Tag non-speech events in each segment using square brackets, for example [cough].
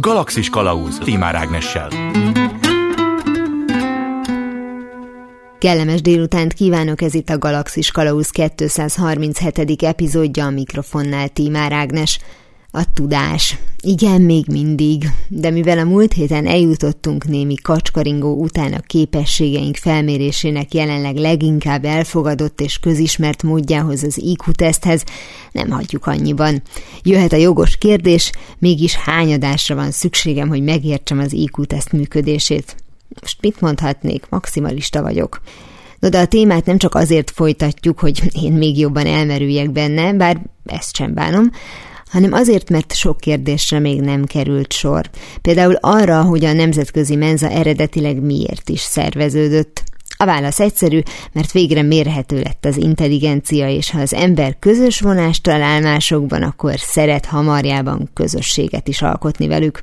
Galaxis Kalauz Timár Ágnessel. Kellemes délutánt kívánok, ez itt a Galaxis Kalauz 237. epizódja a mikrofonnál Tímár Ágnes. A tudás. Igen, még mindig. De mivel a múlt héten eljutottunk némi kacskaringó után a képességeink felmérésének jelenleg leginkább elfogadott és közismert módjához az IQ-teszthez, nem hagyjuk annyiban. Jöhet a jogos kérdés, mégis hányadásra van szükségem, hogy megértsem az IQ-teszt működését. Most mit mondhatnék, maximalista vagyok. No de a témát nem csak azért folytatjuk, hogy én még jobban elmerüljek benne, bár ezt sem bánom, hanem azért, mert sok kérdésre még nem került sor. Például arra, hogy a nemzetközi menza eredetileg miért is szerveződött. A válasz egyszerű, mert végre mérhető lett az intelligencia, és ha az ember közös vonást talál másokban, akkor szeret hamarjában közösséget is alkotni velük.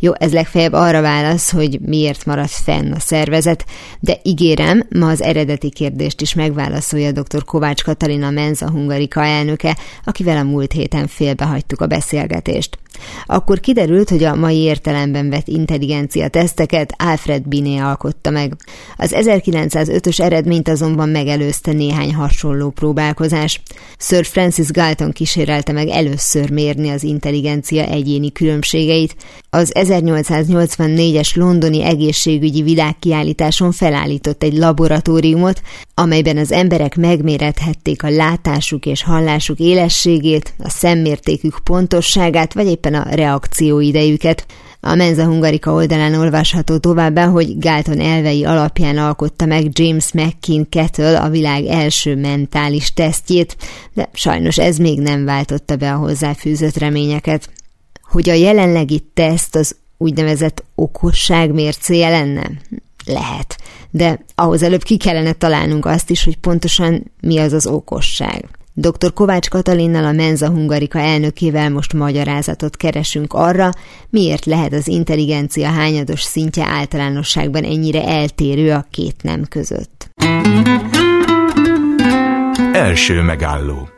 Jó, ez legfeljebb arra válasz, hogy miért maradt fenn a szervezet, de ígérem, ma az eredeti kérdést is megválaszolja dr. Kovács Katalina Menza Hungarika elnöke, akivel a múlt héten félbehagytuk a beszélgetést. Akkor kiderült, hogy a mai értelemben vett intelligencia teszteket Alfred Binet alkotta meg. Az 1905-ös eredményt azonban megelőzte néhány hasonló próbálkozás. Sir Francis Galton kísérelte meg először mérni az intelligencia egyéni különbségeit. Az 1884-es londoni egészségügyi világkiállításon felállított egy laboratóriumot, amelyben az emberek megmérethették a látásuk és hallásuk élességét, a szemmértékük pontosságát, vagy éppen a reakcióidejüket. A Menza Hungarika oldalán olvasható továbbá, hogy Galton elvei alapján alkotta meg James McKean Kettle a világ első mentális tesztjét, de sajnos ez még nem váltotta be a hozzáfűzött reményeket. Hogy a jelenlegi teszt az úgynevezett okosság mércéje lenne? Lehet. De ahhoz előbb ki kellene találnunk azt is, hogy pontosan mi az az okosság. Dr. Kovács Katalinnal a Menza Hungarika elnökével most magyarázatot keresünk arra, miért lehet az intelligencia hányados szintje általánosságban ennyire eltérő a két nem között. Első megálló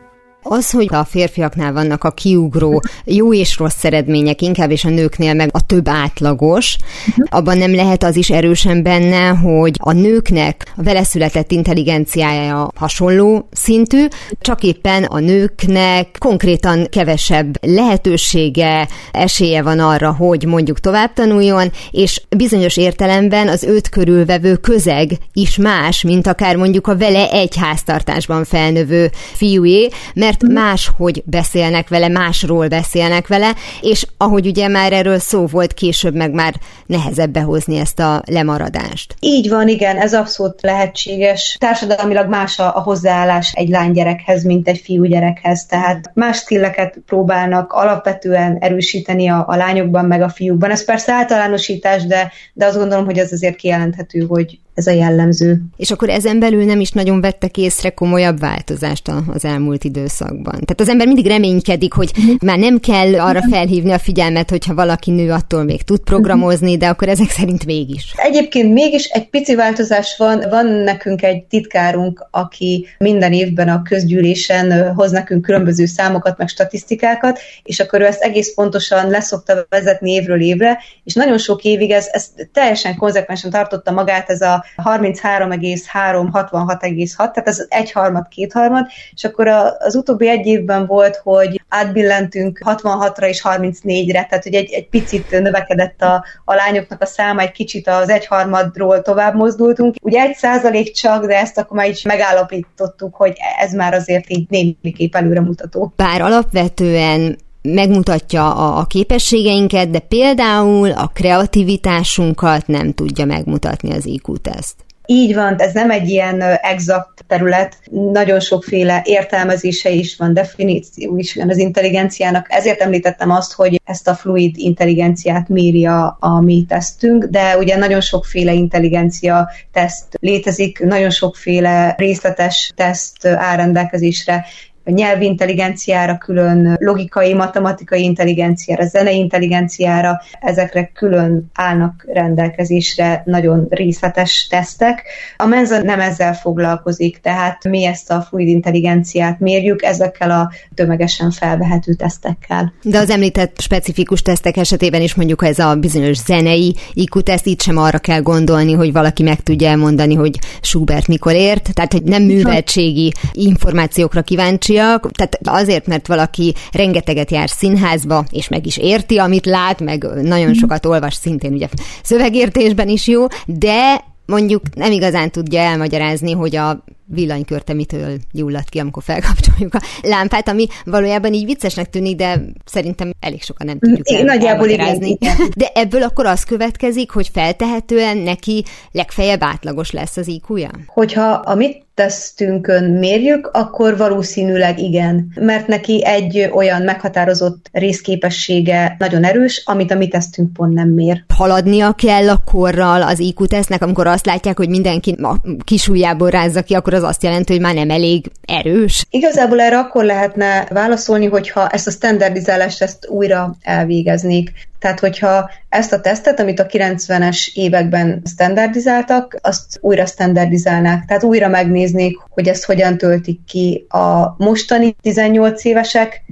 az, hogy a férfiaknál vannak a kiugró jó és rossz eredmények, inkább és a nőknél meg a több átlagos, abban nem lehet az is erősen benne, hogy a nőknek a veleszületett intelligenciája hasonló szintű, csak éppen a nőknek konkrétan kevesebb lehetősége, esélye van arra, hogy mondjuk tovább tanuljon, és bizonyos értelemben az őt körülvevő közeg is más, mint akár mondjuk a vele egy háztartásban felnövő fiúé, mert mert mhm. máshogy beszélnek vele, másról beszélnek vele, és ahogy ugye már erről szó volt, később meg már nehezebb behozni ezt a lemaradást. Így van, igen, ez abszolút lehetséges. Társadalmilag más a, a hozzáállás egy lánygyerekhez, mint egy fiúgyerekhez, tehát más stilleket próbálnak alapvetően erősíteni a, a lányokban, meg a fiúkban. Ez persze általánosítás, de, de azt gondolom, hogy az azért kijelenthető, hogy ez a jellemző. És akkor ezen belül nem is nagyon vettek észre komolyabb változást az elmúlt időszakban. Tehát az ember mindig reménykedik, hogy uh-huh. már nem kell arra felhívni a figyelmet, hogyha valaki nő, attól még tud programozni, de akkor ezek szerint mégis. Egyébként mégis egy pici változás van. Van nekünk egy titkárunk, aki minden évben a közgyűlésen hoz nekünk különböző számokat, meg statisztikákat, és akkor ő ezt egész pontosan leszokta vezetni évről évre, és nagyon sok évig ez, ez teljesen konzekvensen tartotta magát ez a 33,3, 66,6, tehát ez egyharmad, kétharmad, és akkor az utóbbi egy évben volt, hogy átbillentünk 66-ra és 34-re, tehát hogy egy, egy picit növekedett a, a lányoknak a száma, egy kicsit az egyharmadról tovább mozdultunk. Ugye egy százalék csak, de ezt akkor már is megállapítottuk, hogy ez már azért így némiképp előremutató. Bár alapvetően megmutatja a, a képességeinket, de például a kreativitásunkat nem tudja megmutatni az IQ-teszt. Így van, ez nem egy ilyen exakt terület, nagyon sokféle értelmezése is van, definíció is van az intelligenciának. Ezért említettem azt, hogy ezt a fluid intelligenciát méri a, a mi tesztünk, de ugye nagyon sokféle intelligencia teszt létezik, nagyon sokféle részletes teszt áll rendelkezésre, nyelvi intelligenciára külön, logikai, matematikai intelligenciára, zenei intelligenciára, ezekre külön állnak rendelkezésre nagyon részletes tesztek. A Menza nem ezzel foglalkozik, tehát mi ezt a fluid intelligenciát mérjük ezekkel a tömegesen felvehető tesztekkel. De az említett specifikus tesztek esetében is mondjuk, ez a bizonyos zenei IQ teszt, itt sem arra kell gondolni, hogy valaki meg tudja elmondani, hogy Schubert mikor ért, tehát hogy nem műveltségi információkra kíváncsiak, tehát azért, mert valaki rengeteget jár színházba, és meg is érti, amit lát, meg nagyon sokat olvas, szintén ugye szövegértésben is jó, de mondjuk nem igazán tudja elmagyarázni, hogy a villanykörte mitől gyulladt ki, amikor felkapcsoljuk a lámpát, ami valójában így viccesnek tűnik, de szerintem elég sokan nem tudjuk Én Nagyjából igen. De ebből akkor az következik, hogy feltehetően neki legfeljebb átlagos lesz az iq -ja? Hogyha a mit tesztünkön mérjük, akkor valószínűleg igen, mert neki egy olyan meghatározott részképessége nagyon erős, amit a mi tesztünk pont nem mér. Haladnia kell a korral az IQ tesznek, amikor azt látják, hogy mindenki a kisújjából rázza ki, akkor az azt jelenti, hogy már nem elég erős? Igazából erre akkor lehetne válaszolni, hogyha ezt a standardizálást ezt újra elvégeznék. Tehát, hogyha ezt a tesztet, amit a 90-es években standardizáltak, azt újra standardizálnák. Tehát újra megnéznék, hogy ezt hogyan töltik ki a mostani 18 évesek,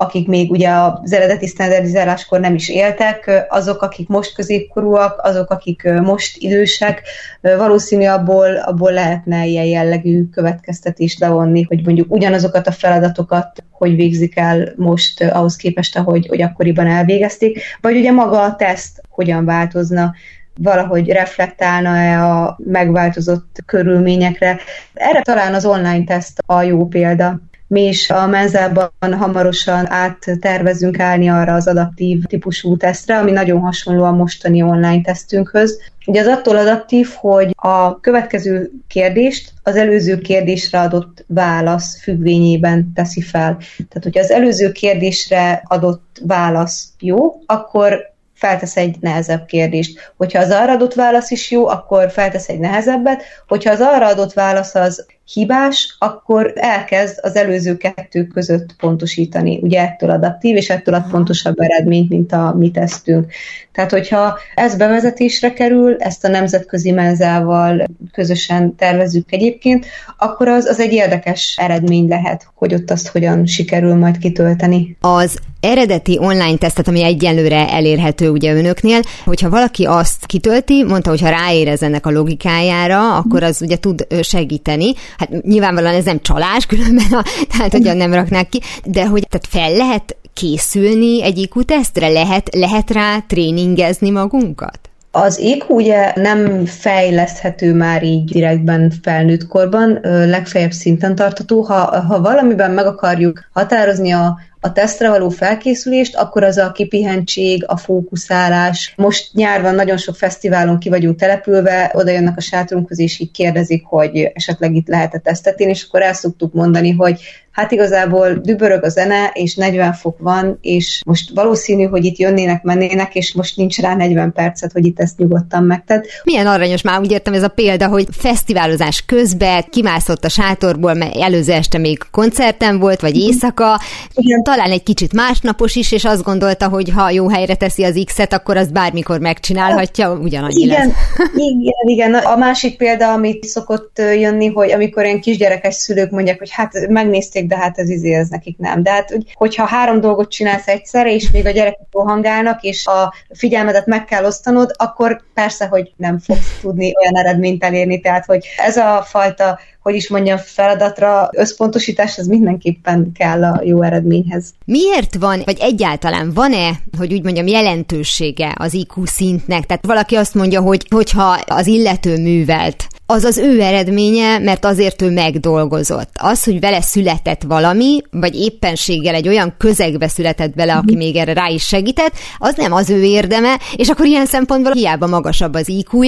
akik még ugye az eredeti standardizáláskor nem is éltek, azok, akik most középkorúak, azok, akik most idősek, valószínű abból, abból lehetne ilyen jellegű következtetést levonni, hogy mondjuk ugyanazokat a feladatokat, hogy végzik el most ahhoz képest, ahogy hogy akkoriban elvégezték, vagy ugye maga a teszt hogyan változna? Valahogy reflektálna-e a megváltozott körülményekre. Erre talán az online teszt a jó példa mi is a menzában hamarosan áttervezünk állni arra az adaptív típusú tesztre, ami nagyon hasonló a mostani online tesztünkhöz. Ugye az attól adaptív, hogy a következő kérdést az előző kérdésre adott válasz függvényében teszi fel. Tehát, hogyha az előző kérdésre adott válasz jó, akkor feltesz egy nehezebb kérdést. Hogyha az arra adott válasz is jó, akkor feltesz egy nehezebbet, hogyha az arra adott válasz az hibás, akkor elkezd az előző kettő között pontosítani. Ugye ettől adaptív, és ettől ad pontosabb eredményt, mint a mi tesztünk. Tehát, hogyha ez bevezetésre kerül, ezt a nemzetközi menzával közösen tervezzük egyébként, akkor az, az egy érdekes eredmény lehet, hogy ott azt hogyan sikerül majd kitölteni. Az eredeti online tesztet, ami egyelőre elérhető ugye önöknél, hogyha valaki azt kitölti, mondta, hogy ha ráérez ennek a logikájára, akkor az ugye tud segíteni. Hát nyilvánvalóan ez nem csalás, különben, a, [laughs] tehát hogy nem raknák ki, de hogy tehát fel lehet készülni egy IQ tesztre? Lehet, lehet rá tréningezni magunkat? Az IQ ugye nem fejleszthető már így direktben felnőtt korban, legfeljebb szinten tartató. Ha, ha valamiben meg akarjuk határozni a a tesztre való felkészülést, akkor az a kipihentség, a fókuszálás. Most nyár van, nagyon sok fesztiválon ki vagyunk települve, oda jönnek a sátrunkhoz, és így kérdezik, hogy esetleg itt lehet-e tesztetni, és akkor el szoktuk mondani, hogy hát igazából dübörög a zene, és 40 fok van, és most valószínű, hogy itt jönnének, mennének, és most nincs rá 40 percet, hogy itt ezt nyugodtan megted. Milyen aranyos már, úgy értem ez a példa, hogy fesztiválozás közben kimászott a sátorból, mert előző este még koncerten volt, vagy éjszaka, Igen. talán egy kicsit másnapos is, és azt gondolta, hogy ha jó helyre teszi az X-et, akkor azt bármikor megcsinálhatja, ugyanannyi igen, lesz. igen, igen. A másik példa, amit szokott jönni, hogy amikor ilyen kisgyerekes szülők mondják, hogy hát megnézték de hát ez izé, ez nekik nem. De hát, hogyha három dolgot csinálsz egyszerre, és még a gyerekek rohangálnak, és a figyelmedet meg kell osztanod, akkor persze, hogy nem fogsz tudni olyan eredményt elérni. Tehát, hogy ez a fajta hogy is mondjam, feladatra összpontosítás, az mindenképpen kell a jó eredményhez. Miért van, vagy egyáltalán van-e, hogy úgy mondjam, jelentősége az IQ szintnek? Tehát valaki azt mondja, hogy hogyha az illető művelt, az az ő eredménye, mert azért ő megdolgozott. Az, hogy vele született valami, vagy éppenséggel egy olyan közegbe született bele, aki még erre rá is segített, az nem az ő érdeme, és akkor ilyen szempontból hiába magasabb az iq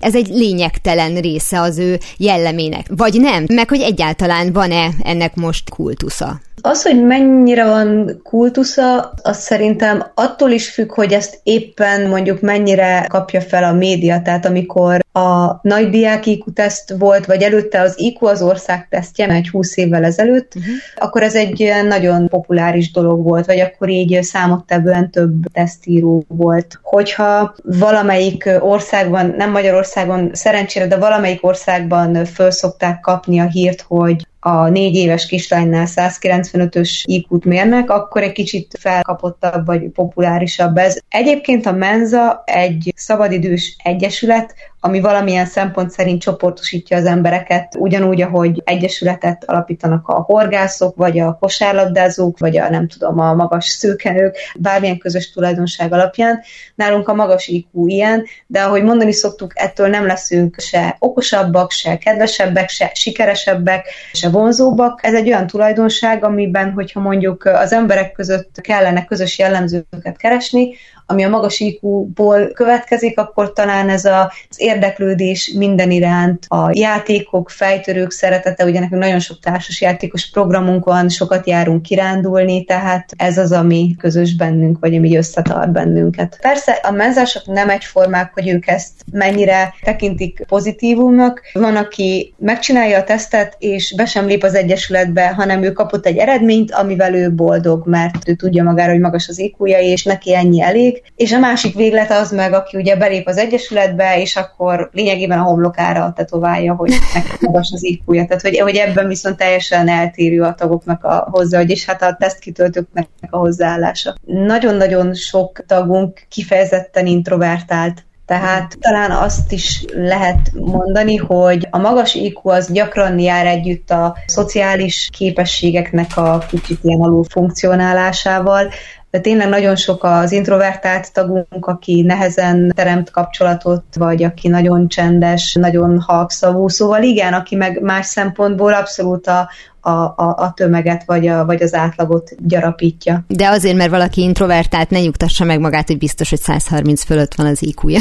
ez egy lényegtelen része az ő jellemének. Vagy nem, meg hogy egyáltalán van-e ennek most kultusza. Az, hogy mennyire van kultusza, az szerintem attól is függ, hogy ezt éppen mondjuk mennyire kapja fel a média. Tehát amikor a nagy diák IQ teszt volt, vagy előtte az IQ az ország tesztje, egy 20 évvel ezelőtt, uh-huh. akkor ez egy nagyon populáris dolog volt, vagy akkor így számottevően több tesztíró volt. Hogyha valamelyik országban, nem Magyarországon szerencsére, de valamelyik országban föl szokták kapni a hírt, hogy a négy éves kislánynál 195-ös IQ-t mérnek, akkor egy kicsit felkapottabb vagy populárisabb ez. Egyébként a Menza egy szabadidős egyesület, ami valamilyen szempont szerint csoportosítja az embereket, ugyanúgy, ahogy egyesületet alapítanak a horgászok, vagy a kosárlabdázók, vagy a nem tudom, a magas szőkenők, bármilyen közös tulajdonság alapján. Nálunk a magas IQ ilyen, de ahogy mondani szoktuk, ettől nem leszünk se okosabbak, se kedvesebbek, se sikeresebbek, se vonzóbbak. Ez egy olyan tulajdonság, amiben, hogyha mondjuk az emberek között kellene közös jellemzőket keresni, ami a magas IQ-ból következik, akkor talán ez az érdeklődés minden iránt, a játékok, fejtörők szeretete, ugye nekünk nagyon sok társas játékos programunk van, sokat járunk kirándulni, tehát ez az, ami közös bennünk, vagy ami összetart bennünket. Persze a menzások nem egyformák, hogy ők ezt mennyire tekintik pozitívumnak. Van, aki megcsinálja a tesztet, és be sem lép az egyesületbe, hanem ő kapott egy eredményt, amivel ő boldog, mert ő tudja magára, hogy magas az iq és neki ennyi elég, működik, és a másik véglet az meg, aki ugye belép az egyesületbe, és akkor lényegében a homlokára tetoválja, hogy magas az iq Tehát, hogy, hogy ebben viszont teljesen eltérő a tagoknak a hozzá, és hát a tesztkitöltőknek a hozzáállása. Nagyon-nagyon sok tagunk kifejezetten introvertált, tehát talán azt is lehet mondani, hogy a magas IQ az gyakran jár együtt a szociális képességeknek a kicsit ilyen alul funkcionálásával, de tényleg nagyon sok az introvertált tagunk, aki nehezen teremt kapcsolatot, vagy aki nagyon csendes, nagyon halkszavú. Szóval igen, aki meg más szempontból abszolút a, a, a, a tömeget, vagy, a, vagy az átlagot gyarapítja. De azért, mert valaki introvertált, ne nyugtassa meg magát, hogy biztos, hogy 130 fölött van az IQ-ja.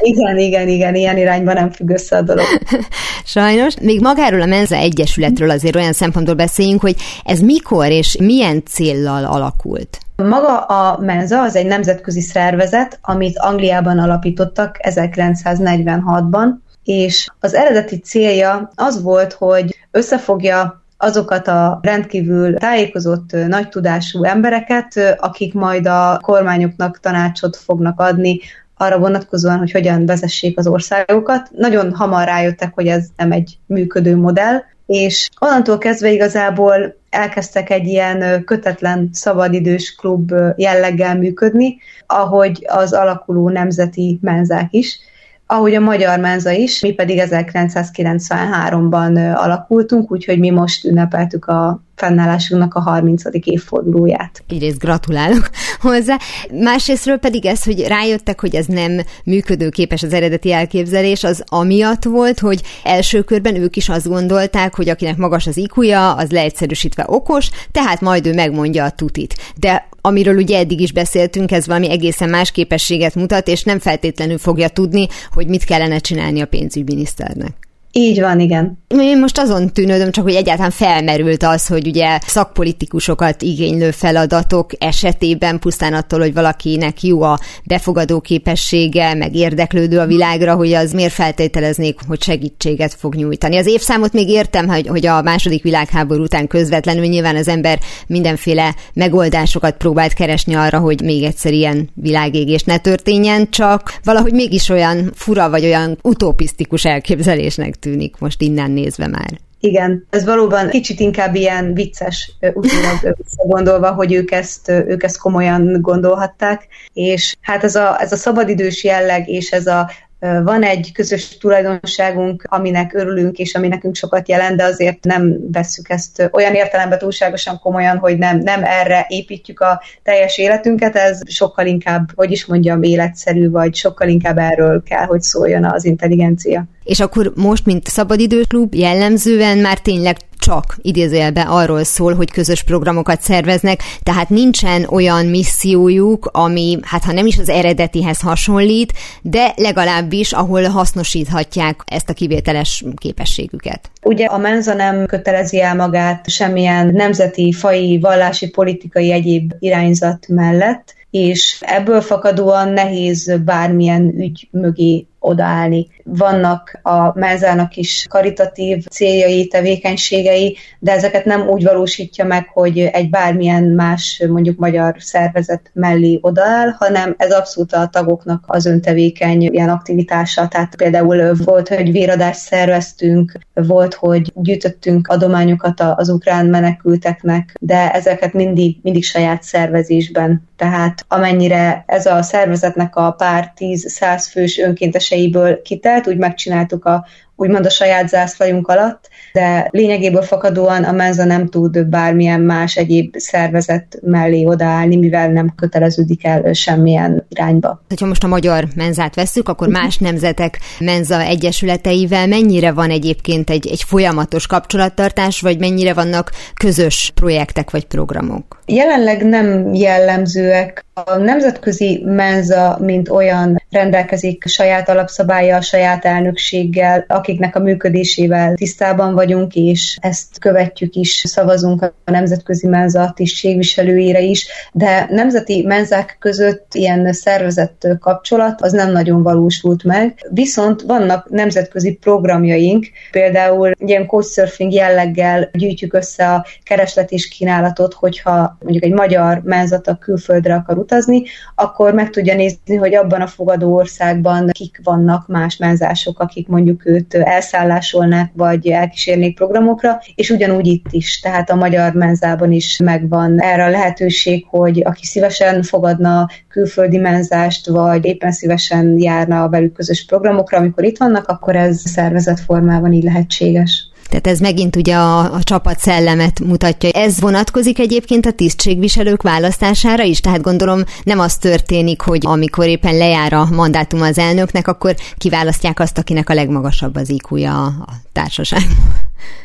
igen, igen, igen, ilyen irányban nem függ össze a dolog. [laughs] Sajnos. Még magáról a Menza Egyesületről azért olyan szempontból beszéljünk, hogy ez mikor és milyen céllal alakult? Maga a Menza az egy nemzetközi szervezet, amit Angliában alapítottak 1946-ban, és az eredeti célja az volt, hogy összefogja azokat a rendkívül tájékozott, nagy tudású embereket, akik majd a kormányoknak tanácsot fognak adni arra vonatkozóan, hogy hogyan vezessék az országokat. Nagyon hamar rájöttek, hogy ez nem egy működő modell, és onnantól kezdve igazából elkezdtek egy ilyen kötetlen szabadidős klub jelleggel működni, ahogy az alakuló nemzeti menzák is, ahogy a magyar menza is, mi pedig 1993-ban alakultunk, úgyhogy mi most ünnepeltük a fennállásunknak a 30. évfordulóját. Egyrészt gratulálok [laughs] hozzá, másrésztről pedig ez, hogy rájöttek, hogy ez nem működőképes az eredeti elképzelés, az amiatt volt, hogy első körben ők is azt gondolták, hogy akinek magas az iq az leegyszerűsítve okos, tehát majd ő megmondja a tutit. De amiről ugye eddig is beszéltünk, ez valami egészen más képességet mutat, és nem feltétlenül fogja tudni, hogy mit kellene csinálni a pénzügyminiszternek. Így van, igen. Én most azon tűnődöm csak, hogy egyáltalán felmerült az, hogy ugye szakpolitikusokat igénylő feladatok esetében pusztán attól, hogy valakinek jó a befogadó képessége, meg érdeklődő a világra, hogy az miért feltételeznék, hogy segítséget fog nyújtani. Az évszámot még értem, hogy, hogy a második világháború után közvetlenül nyilván az ember mindenféle megoldásokat próbált keresni arra, hogy még egyszer ilyen világégés ne történjen, csak valahogy mégis olyan fura vagy olyan utopisztikus elképzelésnek tűnik most innen nézve már. Igen, ez valóban kicsit inkább ilyen vicces utólag visszagondolva, hogy ők ezt, ők ezt komolyan gondolhatták, és hát ez a, ez a szabadidős jelleg és ez a van egy közös tulajdonságunk, aminek örülünk, és ami nekünk sokat jelent, de azért nem vesszük ezt olyan értelemben túlságosan komolyan, hogy nem, nem erre építjük a teljes életünket, ez sokkal inkább, hogy is mondjam, életszerű, vagy sokkal inkább erről kell, hogy szóljon az intelligencia. És akkor most, mint szabadidőklub, jellemzően már tényleg csak idézőjelbe arról szól, hogy közös programokat szerveznek, tehát nincsen olyan missziójuk, ami, hát ha nem is az eredetihez hasonlít, de legalábbis, ahol hasznosíthatják ezt a kivételes képességüket. Ugye a menza nem kötelezi el magát semmilyen nemzeti, fai, vallási, politikai egyéb irányzat mellett, és ebből fakadóan nehéz bármilyen ügy mögé odaállni. Vannak a menzának is karitatív céljai, tevékenységei, de ezeket nem úgy valósítja meg, hogy egy bármilyen más, mondjuk magyar szervezet mellé odaáll, hanem ez abszolút a tagoknak az öntevékeny ilyen aktivitása. Tehát például volt, hogy véradást szerveztünk, volt, hogy gyűjtöttünk adományokat az ukrán menekülteknek, de ezeket mindig, mindig saját szervezésben. Tehát amennyire ez a szervezetnek a pár tíz-száz fős önkéntes döntéseiből kitelt, úgy megcsináltuk a úgymond a saját zászlajunk alatt, de lényegéből fakadóan a menza nem tud bármilyen más egyéb szervezet mellé odaállni, mivel nem köteleződik el semmilyen irányba. Ha most a magyar menzát vesszük, akkor más nemzetek menza egyesületeivel mennyire van egyébként egy, egy folyamatos kapcsolattartás, vagy mennyire vannak közös projektek vagy programok? Jelenleg nem jellemzőek. A nemzetközi menza, mint olyan rendelkezik saját alapszabálya, saját elnökséggel, akiknek a működésével tisztában vagyunk, és ezt követjük is, szavazunk a nemzetközi menza tisztségviselőire is, de nemzeti menzák között ilyen szervezett kapcsolat az nem nagyon valósult meg. Viszont vannak nemzetközi programjaink, például ilyen couchsurfing jelleggel gyűjtjük össze a kereslet és kínálatot, hogyha mondjuk egy magyar menzata külföldre akar utazni, akkor meg tudja nézni, hogy abban a fogadó országban kik vannak más menzások, akik mondjuk őt elszállásolnák, vagy elkísérnék programokra, és ugyanúgy itt is, tehát a magyar menzában is megvan erre a lehetőség, hogy aki szívesen fogadna külföldi menzást, vagy éppen szívesen járna a velük közös programokra, amikor itt vannak, akkor ez szervezett formában így lehetséges. Tehát ez megint ugye a, a csapat szellemet mutatja. Ez vonatkozik egyébként a tisztségviselők választására is, tehát gondolom nem az történik, hogy amikor éppen lejár a mandátum az elnöknek, akkor kiválasztják azt, akinek a legmagasabb az iq a, a.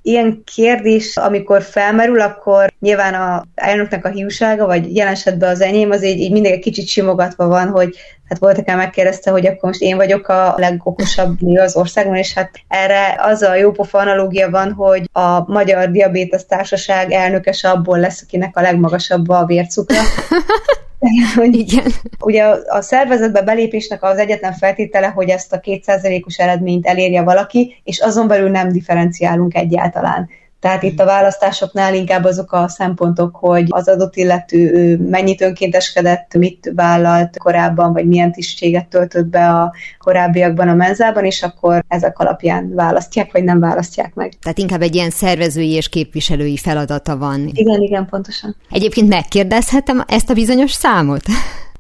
Ilyen kérdés, amikor felmerül, akkor nyilván a elnöknek a hiúsága, vagy jelen esetben az enyém, az így, így mindig egy kicsit simogatva van, hogy hát volt, aki megkérdezte, hogy akkor most én vagyok a legokosabb nő az országban, és hát erre az a jópofa analógia van, hogy a Magyar Diabétesz Társaság elnökes abból lesz, akinek a legmagasabb a vércukra. [laughs] hogy Igen. Ugye a, a szervezetbe belépésnek az egyetlen feltétele, hogy ezt a kétszázalékos eredményt elérje valaki, és azon belül nem differenciálunk egyáltalán. Tehát itt a választásoknál inkább azok a szempontok, hogy az adott illető mennyit önkénteskedett, mit vállalt korábban, vagy milyen tisztséget töltött be a korábbiakban a menzában, és akkor ezek alapján választják, vagy nem választják meg. Tehát inkább egy ilyen szervezői és képviselői feladata van. Igen, igen, pontosan. Egyébként megkérdezhetem ezt a bizonyos számot?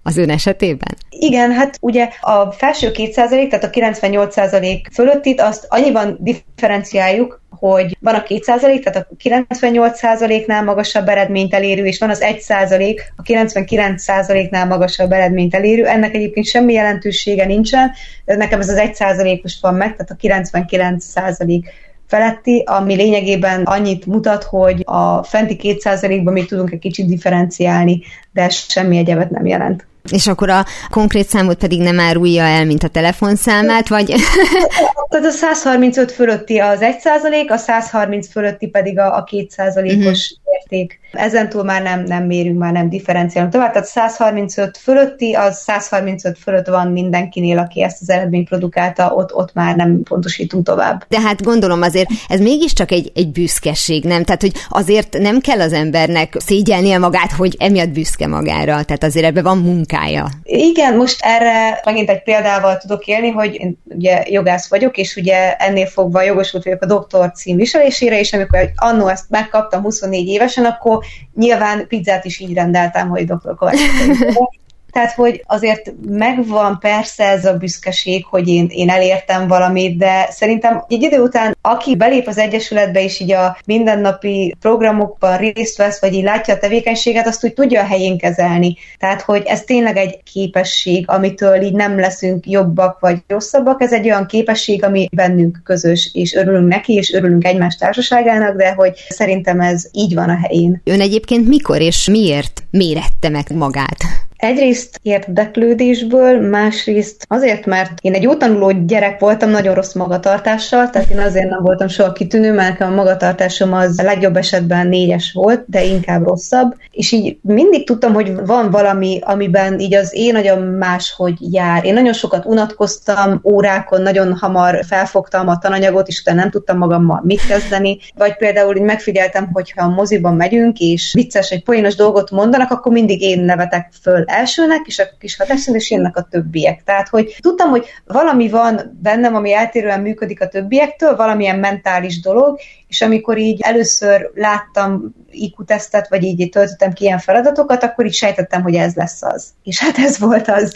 Az ön esetében? Igen, hát ugye a felső 2%, tehát a 98% fölöttit azt annyiban differenciáljuk, hogy van a 2%, tehát a 98%-nál magasabb eredményt elérő, és van az 1%, a 99%-nál magasabb eredményt elérő. Ennek egyébként semmi jelentősége nincsen, nekem ez az 1% most van meg, tehát a 99% feletti, ami lényegében annyit mutat, hogy a fenti 2%-ban még tudunk egy kicsit differenciálni, de semmi egyebet nem jelent. És akkor a konkrét számot pedig nem árulja el, mint a telefonszámát, vagy... [laughs] Tehát a 135 fölötti az 1 százalék, a 130 fölötti pedig a, a 2 százalékos uh-huh. érték. Ezen túl már nem, nem mérünk, már nem differenciálunk tovább. Tehát 135 fölötti, az 135 fölött van mindenkinél, aki ezt az eredményt produkálta, ott, ott már nem pontosítunk tovább. De hát gondolom azért ez mégiscsak egy, egy büszkeség, nem? Tehát, hogy azért nem kell az embernek szégyelnie magát, hogy emiatt büszke magára. Tehát azért ebben van munkája. Igen, most erre megint egy példával tudok élni, hogy én ugye jogász vagyok, és ugye ennél fogva jogosult vagyok a doktor cím viselésére, és amikor annó ezt megkaptam 24 évesen, akkor nyilván pizzát is így rendeltem, hogy doktor Kovács. [laughs] Tehát, hogy azért megvan persze ez a büszkeség, hogy én, én elértem valamit, de szerintem egy idő után, aki belép az Egyesületbe, és így a mindennapi programokban részt vesz, vagy így látja a tevékenységet, azt úgy tudja a helyén kezelni. Tehát, hogy ez tényleg egy képesség, amitől így nem leszünk jobbak vagy rosszabbak, ez egy olyan képesség, ami bennünk közös, és örülünk neki, és örülünk egymás társaságának, de hogy szerintem ez így van a helyén. Ön egyébként mikor és miért mérette meg magát? Egyrészt érdeklődésből, másrészt azért, mert én egy tanuló gyerek voltam, nagyon rossz magatartással, tehát én azért nem voltam soha kitűnő, mert a magatartásom az legjobb esetben négyes volt, de inkább rosszabb, és így mindig tudtam, hogy van valami, amiben így az én agyam máshogy jár. Én nagyon sokat unatkoztam, órákon nagyon hamar felfogtam a tananyagot, és utána nem tudtam magammal mit kezdeni, vagy például így megfigyeltem, hogyha a moziban megyünk, és vicces, egy poénos dolgot mondanak, akkor mindig én nevetek föl elsőnek, és akkor kis hatáson, és jönnek a többiek. Tehát, hogy tudtam, hogy valami van bennem, ami eltérően működik a többiektől, valamilyen mentális dolog, és amikor így először láttam IQ tesztet, vagy így töltöttem ki ilyen feladatokat, akkor így sejtettem, hogy ez lesz az. És hát ez volt az.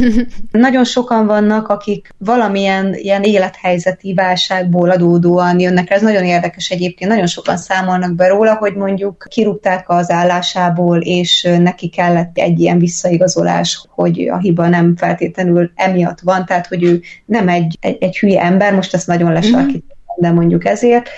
[laughs] Nagyon sokan vannak, akik valamilyen ilyen élethelyzeti válságból adódóan jönnek. Ez nagyon érdekes egyébként. Nagyon sokan számolnak be róla, hogy mondjuk kirúgták az állásából, és neki kellett egy ilyen visszaigazolás, hogy a hiba nem feltétlenül emiatt van, tehát hogy ő nem egy, egy, egy hülye ember, most ezt nagyon lesarkítom, de mondjuk ezért,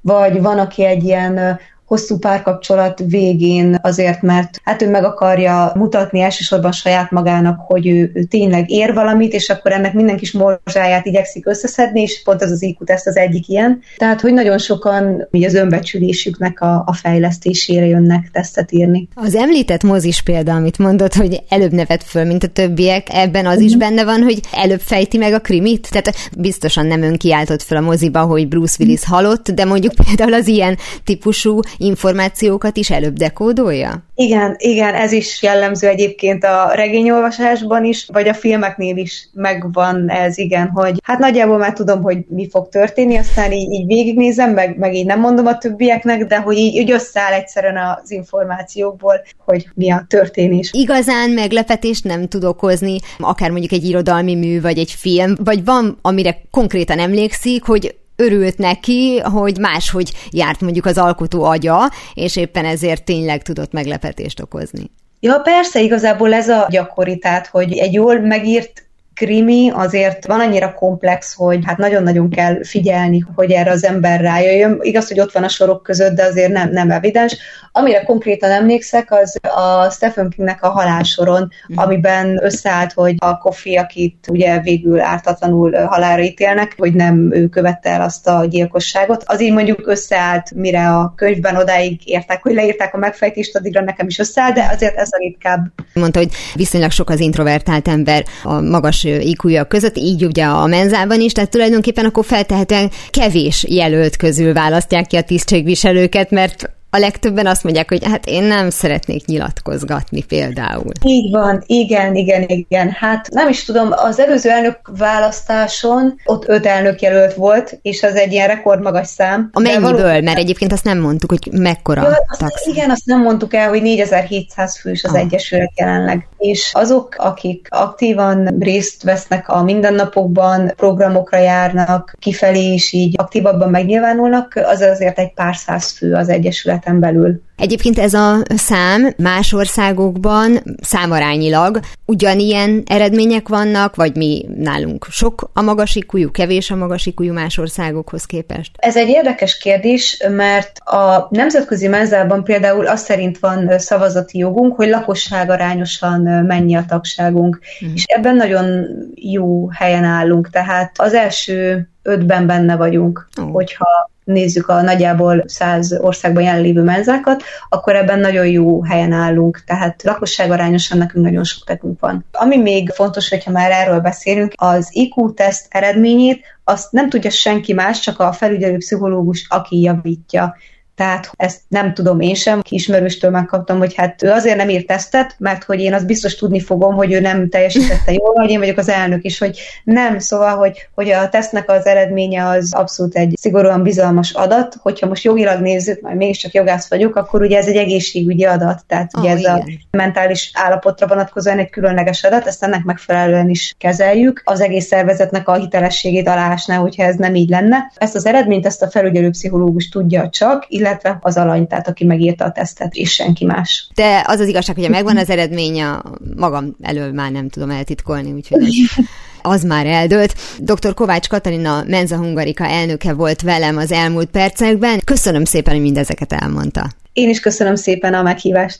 vagy van, aki egy ilyen hosszú párkapcsolat végén azért, mert hát ő meg akarja mutatni elsősorban saját magának, hogy ő, ő tényleg ér valamit, és akkor ennek minden kis morzsáját igyekszik összeszedni, és pont az az IQ teszt az egyik ilyen. Tehát, hogy nagyon sokan így az önbecsülésüknek a, a fejlesztésére jönnek tesztet írni. Az említett mozis példa, amit mondott, hogy előbb nevet föl, mint a többiek, ebben az is mhm. benne van, hogy előbb fejti meg a krimit? Tehát biztosan nem ön kiáltott fel a moziba, hogy Bruce Willis halott, de mondjuk például az ilyen típusú információkat is előbb dekódolja? Igen, igen, ez is jellemző egyébként a regényolvasásban is, vagy a filmeknél is megvan ez, igen, hogy hát nagyjából már tudom, hogy mi fog történni, aztán így, így végignézem, meg, meg így nem mondom a többieknek, de hogy így, így összeáll egyszerűen az információkból, hogy mi a történés. Igazán meglepetést nem tud okozni, akár mondjuk egy irodalmi mű, vagy egy film, vagy van, amire konkrétan emlékszik, hogy örült neki, hogy máshogy járt mondjuk az alkotó agya, és éppen ezért tényleg tudott meglepetést okozni. Ja, persze, igazából ez a gyakori, tehát, hogy egy jól megírt krimi azért van annyira komplex, hogy hát nagyon-nagyon kell figyelni, hogy erre az ember rájöjjön. Igaz, hogy ott van a sorok között, de azért nem, nem evidens. Amire konkrétan emlékszek, az a Stephen Kingnek a halálsoron, mm. amiben összeállt, hogy a Kofi, akit ugye végül ártatlanul halára ítélnek, hogy nem ő követte el azt a gyilkosságot. Az így mondjuk összeállt, mire a könyvben odáig értek, hogy leírták a megfejtést, addigra nekem is összeállt, de azért ez a ritkább. Mondta, hogy viszonylag sok az introvertált ember a magas iq között, így ugye a menzában is, tehát tulajdonképpen akkor feltehetően kevés jelölt közül választják ki a tisztségviselőket, mert a legtöbben azt mondják, hogy hát én nem szeretnék nyilatkozgatni például. Így van, igen, igen, igen. Hát nem is tudom, az előző elnök választáson ott öt elnök jelölt volt, és az egy ilyen rekordmagas szám. A mennyiből? Való... Mert egyébként azt nem mondtuk, hogy mekkora ja, azt, Igen, azt nem mondtuk el, hogy 4700 fős az ah. Egyesület jelenleg. És azok, akik aktívan részt vesznek a mindennapokban, programokra járnak, kifelé is így aktívabban megnyilvánulnak, az azért egy pár száz fő az Egyesület kereten belül. Egyébként ez a szám más országokban számarányilag ugyanilyen eredmények vannak, vagy mi nálunk sok a magasikújú, kevés a magasikújú más országokhoz képest? Ez egy érdekes kérdés, mert a nemzetközi menzában például az szerint van szavazati jogunk, hogy lakosságarányosan mennyi a tagságunk, uh-huh. és ebben nagyon jó helyen állunk, tehát az első ötben benne vagyunk, oh. hogyha nézzük a nagyjából száz országban jelenlévő menzákat, akkor ebben nagyon jó helyen állunk, tehát lakosságarányosan nekünk nagyon sok tekünk van. Ami még fontos, hogyha már erről beszélünk, az IQ-teszt eredményét azt nem tudja senki más, csak a felügyelő pszichológus, aki javítja. Tehát ezt nem tudom én sem, ismerőstől megkaptam, hogy hát ő azért nem írt tesztet, mert hogy én azt biztos tudni fogom, hogy ő nem teljesítette jól, vagy én vagyok az elnök is, hogy nem, szóval, hogy, hogy a tesztnek az eredménye az abszolút egy szigorúan bizalmas adat, hogyha most jogilag nézzük, mert mégiscsak jogász vagyok, akkor ugye ez egy egészségügyi adat, tehát ugye oh, ez igen. a mentális állapotra vonatkozóan egy különleges adat, ezt ennek megfelelően is kezeljük. Az egész szervezetnek a hitelességét alásná, hogyha ez nem így lenne. Ezt az eredményt, ezt a felügyelő pszichológus tudja csak, illetve az alany, tehát aki megírta a tesztet, és senki más. De az az igazság, hogy megvan az eredmény, a magam elől már nem tudom eltitkolni, úgyhogy az, [laughs] az már eldőlt. Dr. Kovács Katalina Menza Hungarika elnöke volt velem az elmúlt percekben. Köszönöm szépen, hogy mindezeket elmondta. Én is köszönöm szépen a meghívást.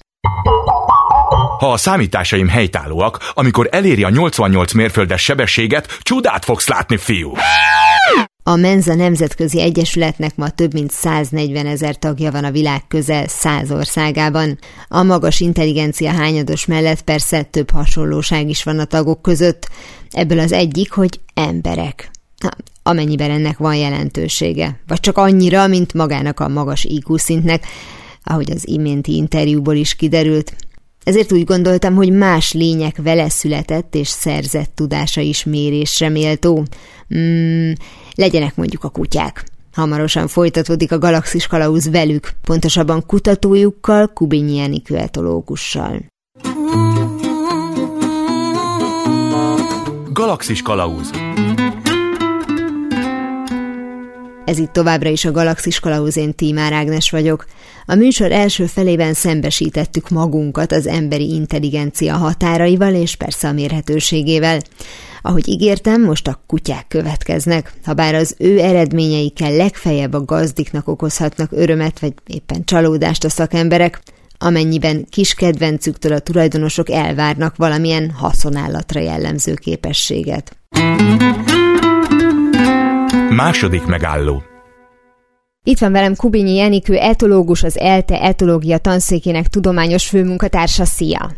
Ha a számításaim helytállóak, amikor eléri a 88 mérföldes sebességet, csodát fogsz látni, fiú! A Menza Nemzetközi Egyesületnek ma több mint 140 ezer tagja van a világ közel 100 országában. A magas intelligencia hányados mellett persze több hasonlóság is van a tagok között. Ebből az egyik, hogy emberek. Na, amennyiben ennek van jelentősége. Vagy csak annyira, mint magának a magas IQ szintnek, ahogy az iménti interjúból is kiderült. Ezért úgy gondoltam, hogy más lények vele született és szerzett tudása is mérésre méltó. Mm, legyenek mondjuk a kutyák. Hamarosan folytatódik a Galaxis Kalauz velük, pontosabban kutatójukkal, Kubinyi Enikő etológussal. Galaxis Kalauz Ez itt továbbra is a Galaxis Kalauz, én Tímár Ágnes vagyok. A műsor első felében szembesítettük magunkat az emberi intelligencia határaival és persze a mérhetőségével. Ahogy ígértem, most a kutyák következnek, ha bár az ő eredményeikkel legfeljebb a gazdiknak okozhatnak örömet vagy éppen csalódást a szakemberek, amennyiben kis kedvencüktől a tulajdonosok elvárnak valamilyen haszonállatra jellemző képességet. Második megálló itt van velem Kubinyi Enikő, etológus, az ELTE etológia tanszékének tudományos főmunkatársa. Szia!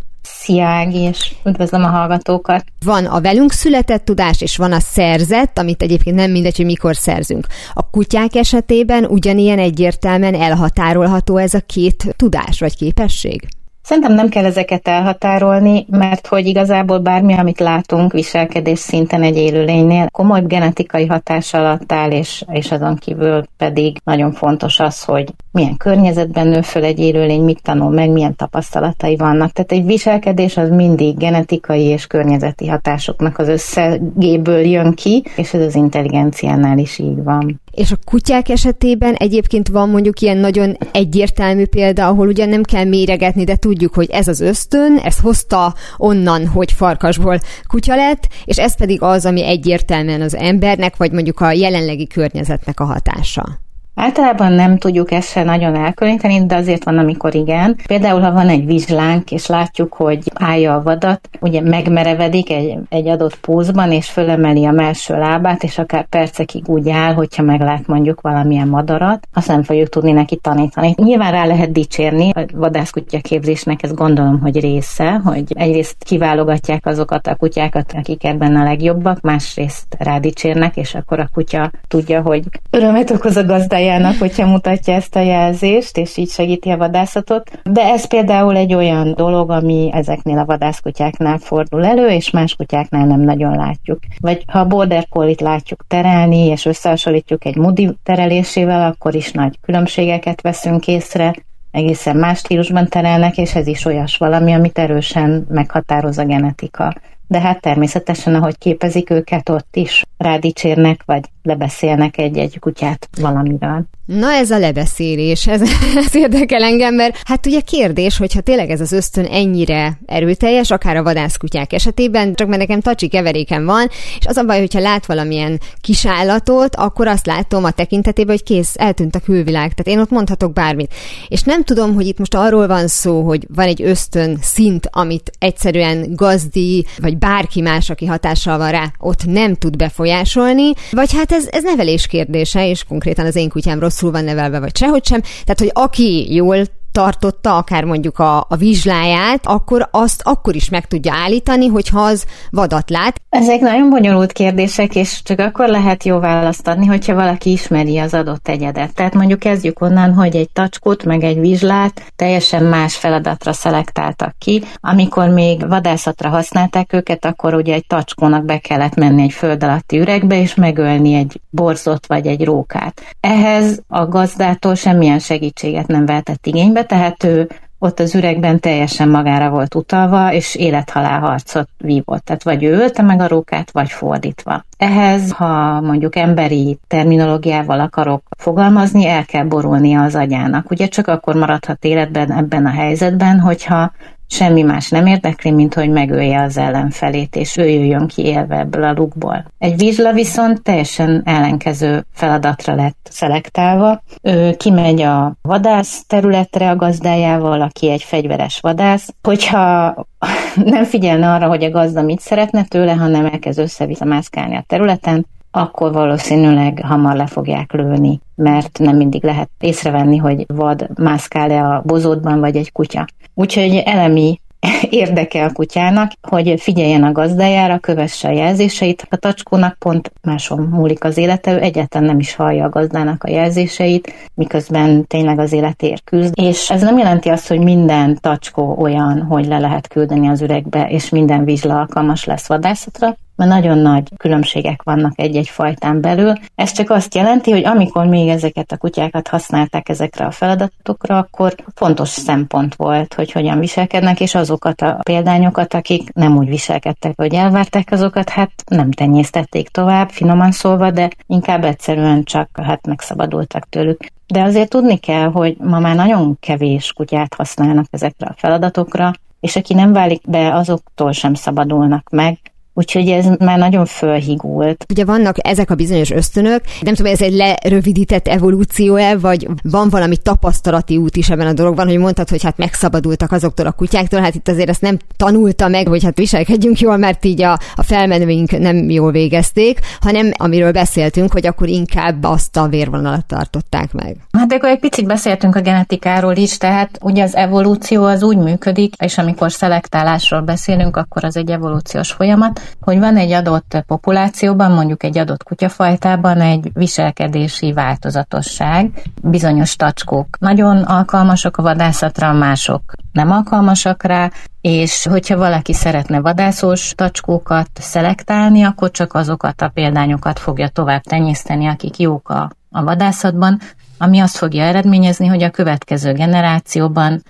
Szia Ági, és üdvözlöm a hallgatókat! Van a velünk született tudás, és van a szerzett, amit egyébként nem mindegy, hogy mikor szerzünk. A kutyák esetében ugyanilyen egyértelműen elhatárolható ez a két tudás vagy képesség? Szerintem nem kell ezeket elhatárolni, mert hogy igazából bármi, amit látunk viselkedés szinten egy élőlénynél, komoly genetikai hatás alatt áll, és, és azon kívül pedig nagyon fontos az, hogy milyen környezetben nő föl egy élőlény, mit tanul meg, milyen tapasztalatai vannak. Tehát egy viselkedés az mindig genetikai és környezeti hatásoknak az összegéből jön ki, és ez az intelligenciánál is így van. És a kutyák esetében egyébként van mondjuk ilyen nagyon egyértelmű példa, ahol ugye nem kell méregetni, de tudjuk, hogy ez az ösztön, ez hozta onnan, hogy farkasból kutya lett, és ez pedig az, ami egyértelműen az embernek, vagy mondjuk a jelenlegi környezetnek a hatása. Általában nem tudjuk ezt se nagyon elkülöníteni, de azért van, amikor igen. Például, ha van egy vizslánk, és látjuk, hogy állja a vadat, ugye megmerevedik egy, egy adott pózban, és fölemeli a melső lábát, és akár percekig úgy áll, hogyha meglát mondjuk valamilyen madarat, azt nem fogjuk tudni neki tanítani. Nyilván rá lehet dicsérni, a vadászkutya képzésnek ez gondolom, hogy része, hogy egyrészt kiválogatják azokat a kutyákat, akik ebben a legjobbak, másrészt rádicsérnek, és akkor a kutya tudja, hogy örömet okoz a gazdája gazdájának, hogyha mutatja ezt a jelzést, és így segíti a vadászatot. De ez például egy olyan dolog, ami ezeknél a vadászkutyáknál fordul elő, és más kutyáknál nem nagyon látjuk. Vagy ha a border collie látjuk terelni, és összehasonlítjuk egy mudi terelésével, akkor is nagy különbségeket veszünk észre, egészen más stílusban terelnek, és ez is olyas valami, amit erősen meghatároz a genetika. De hát természetesen, ahogy képezik őket, ott is rádicsérnek, vagy lebeszélnek egy-egy kutyát valamiről. Na ez a lebeszélés, ez, [laughs] ez érdekel engem, mert hát ugye kérdés, hogyha tényleg ez az ösztön ennyire erőteljes, akár a vadászkutyák esetében, csak mert nekem tacsi keveréken van, és az a baj, hogyha lát valamilyen kis állatot, akkor azt látom a tekintetében, hogy kész, eltűnt a külvilág, tehát én ott mondhatok bármit. És nem tudom, hogy itt most arról van szó, hogy van egy ösztön szint, amit egyszerűen gazdi, vagy bárki más, aki hatással van rá, ott nem tud befolyásolni, vagy hát ez, ez nevelés kérdése, és konkrétan az én kutyám rosszul van nevelve, vagy sehogy sem. Tehát, hogy aki jól tartotta, akár mondjuk a, a vizsláját, akkor azt akkor is meg tudja állítani, hogyha az vadat lát. Ezek nagyon bonyolult kérdések, és csak akkor lehet jó választ adni, hogyha valaki ismeri az adott egyedet. Tehát mondjuk kezdjük onnan, hogy egy tacskót meg egy vizslát teljesen más feladatra szelektáltak ki. Amikor még vadászatra használták őket, akkor ugye egy tacskónak be kellett menni egy föld alatti üregbe, és megölni egy borzot vagy egy rókát. Ehhez a gazdától semmilyen segítséget nem vehetett igénybe, tehát ő ott az üregben teljesen magára volt utalva, és élethalál harcot vívott. Tehát vagy ő ölte meg a rókát, vagy fordítva. Ehhez, ha mondjuk emberi terminológiával akarok fogalmazni, el kell borulnia az agyának. Ugye csak akkor maradhat életben ebben a helyzetben, hogyha semmi más nem érdekli, mint hogy megölje az ellenfelét, és ő jöjjön ki élve ebből a lukból. Egy vizsla viszont teljesen ellenkező feladatra lett szelektálva. Ő kimegy a vadász területre a gazdájával, aki egy fegyveres vadász. Hogyha [laughs] nem figyelne arra, hogy a gazda mit szeretne tőle, hanem elkezd össze-vissza mászkálni a területen, akkor valószínűleg hamar le fogják lőni, mert nem mindig lehet észrevenni, hogy vad mászkál-e a bozótban, vagy egy kutya. Úgyhogy elemi [laughs] érdeke a kutyának, hogy figyeljen a gazdájára, kövesse a jelzéseit. A tacskónak pont máson múlik az élete, ő egyáltalán nem is hallja a gazdának a jelzéseit, miközben tényleg az életért küzd. És ez nem jelenti azt, hogy minden tacskó olyan, hogy le lehet küldeni az üregbe, és minden vizsla alkalmas lesz vadászatra, mert nagyon nagy különbségek vannak egy-egy fajtán belül. Ez csak azt jelenti, hogy amikor még ezeket a kutyákat használták ezekre a feladatokra, akkor fontos szempont volt, hogy hogyan viselkednek, és azokat a példányokat, akik nem úgy viselkedtek, hogy elvárták azokat, hát nem tenyésztették tovább, finoman szólva, de inkább egyszerűen csak hát megszabadultak tőlük. De azért tudni kell, hogy ma már nagyon kevés kutyát használnak ezekre a feladatokra, és aki nem válik be, azoktól sem szabadulnak meg, Úgyhogy ez már nagyon fölhigult. Ugye vannak ezek a bizonyos ösztönök, nem tudom, ez egy lerövidített evolúció-e, vagy van valami tapasztalati út is ebben a dologban, hogy mondtad, hogy hát megszabadultak azoktól a kutyáktól, hát itt azért ezt nem tanulta meg, hogy hát viselkedjünk jól, mert így a, a felmenőink nem jól végezték, hanem amiről beszéltünk, hogy akkor inkább azt a vérvonalat tartották meg. Hát akkor egy picit beszéltünk a genetikáról is, tehát ugye az evolúció az úgy működik, és amikor szelektálásról beszélünk, akkor az egy evolúciós folyamat, hogy van egy adott populációban, mondjuk egy adott kutyafajtában egy viselkedési változatosság. Bizonyos tacskók nagyon alkalmasak a vadászatra, mások nem alkalmasak rá, és hogyha valaki szeretne vadászós tacskókat szelektálni, akkor csak azokat a példányokat fogja tovább tenyészteni, akik jók a, a vadászatban, ami azt fogja eredményezni, hogy a következő generációban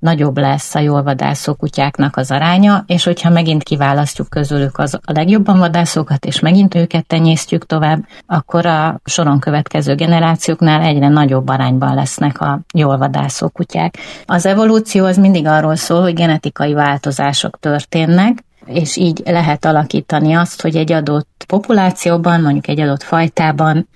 nagyobb lesz a jól vadászó kutyáknak az aránya, és hogyha megint kiválasztjuk közülük az a legjobban vadászókat, és megint őket tenyésztjük tovább, akkor a soron következő generációknál egyre nagyobb arányban lesznek a jól vadászó kutyák. Az evolúció az mindig arról szól, hogy genetikai változások történnek, és így lehet alakítani azt, hogy egy adott populációban, mondjuk egy adott fajtában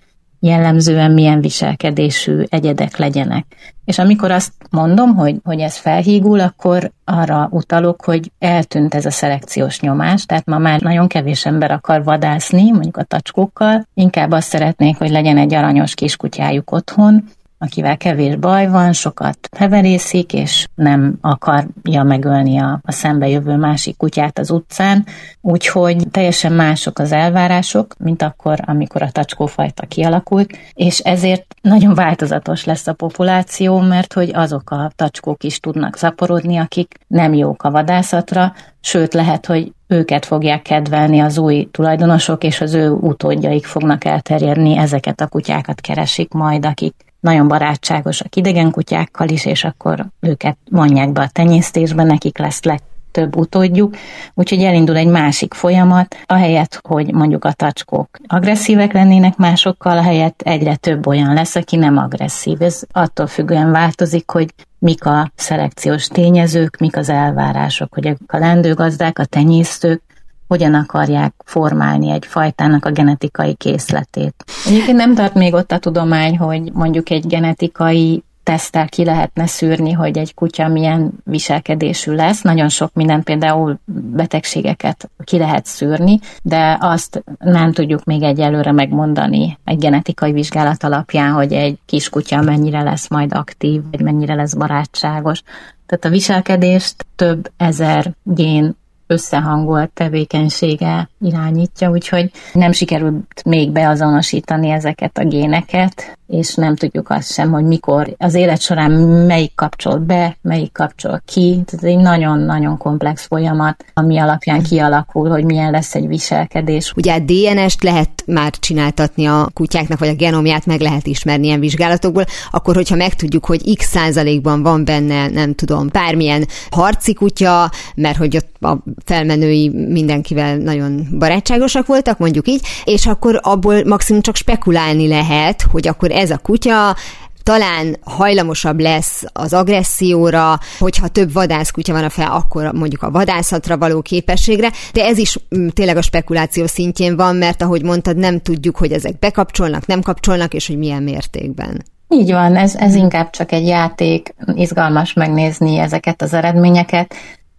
jellemzően milyen viselkedésű egyedek legyenek. És amikor azt mondom, hogy, hogy ez felhígul, akkor arra utalok, hogy eltűnt ez a szelekciós nyomás, tehát ma már nagyon kevés ember akar vadászni, mondjuk a tacskókkal, inkább azt szeretnék, hogy legyen egy aranyos kiskutyájuk otthon, akivel kevés baj van, sokat heverészik, és nem akarja megölni a, a szembe jövő másik kutyát az utcán, úgyhogy teljesen mások az elvárások, mint akkor, amikor a tacskófajta kialakult, és ezért nagyon változatos lesz a populáció, mert hogy azok a tacskók is tudnak szaporodni, akik nem jók a vadászatra, sőt lehet, hogy őket fogják kedvelni az új tulajdonosok, és az ő utódjaik fognak elterjedni, ezeket a kutyákat keresik majd, akik nagyon barátságosak idegen kutyákkal is, és akkor őket vonják be a tenyésztésbe, nekik lesz legtöbb utódjuk, úgyhogy elindul egy másik folyamat, ahelyett, hogy mondjuk a tacskók agresszívek lennének másokkal, ahelyett egyre több olyan lesz, aki nem agresszív. Ez attól függően változik, hogy mik a szelekciós tényezők, mik az elvárások, hogy a lendőgazdák, a tenyésztők hogyan akarják formálni egy fajtának a genetikai készletét. Egyébként nem tart még ott a tudomány, hogy mondjuk egy genetikai tesztel ki lehetne szűrni, hogy egy kutya milyen viselkedésű lesz. Nagyon sok minden, például betegségeket ki lehet szűrni, de azt nem tudjuk még egyelőre megmondani egy genetikai vizsgálat alapján, hogy egy kis kutya mennyire lesz majd aktív, vagy mennyire lesz barátságos. Tehát a viselkedést több ezer gén összehangolt tevékenysége irányítja, úgyhogy nem sikerült még beazonosítani ezeket a géneket, és nem tudjuk azt sem, hogy mikor az élet során melyik kapcsol be, melyik kapcsol ki. Ez egy nagyon-nagyon komplex folyamat, ami alapján kialakul, hogy milyen lesz egy viselkedés. Ugye a DNS-t lehet már csináltatni a kutyáknak, vagy a genomját meg lehet ismerni ilyen vizsgálatokból, akkor hogyha megtudjuk, hogy x százalékban van benne, nem tudom, bármilyen harci kutya, mert hogy ott a felmenői mindenkivel nagyon barátságosak voltak, mondjuk így, és akkor abból maximum csak spekulálni lehet, hogy akkor a kutya talán hajlamosabb lesz az agresszióra, hogyha több vadászkutya van a fel, akkor mondjuk a vadászatra való képességre, de ez is mm, tényleg a spekuláció szintjén van, mert ahogy mondtad, nem tudjuk, hogy ezek bekapcsolnak, nem kapcsolnak, és hogy milyen mértékben. Így van, ez, ez inkább csak egy játék, izgalmas megnézni ezeket az eredményeket,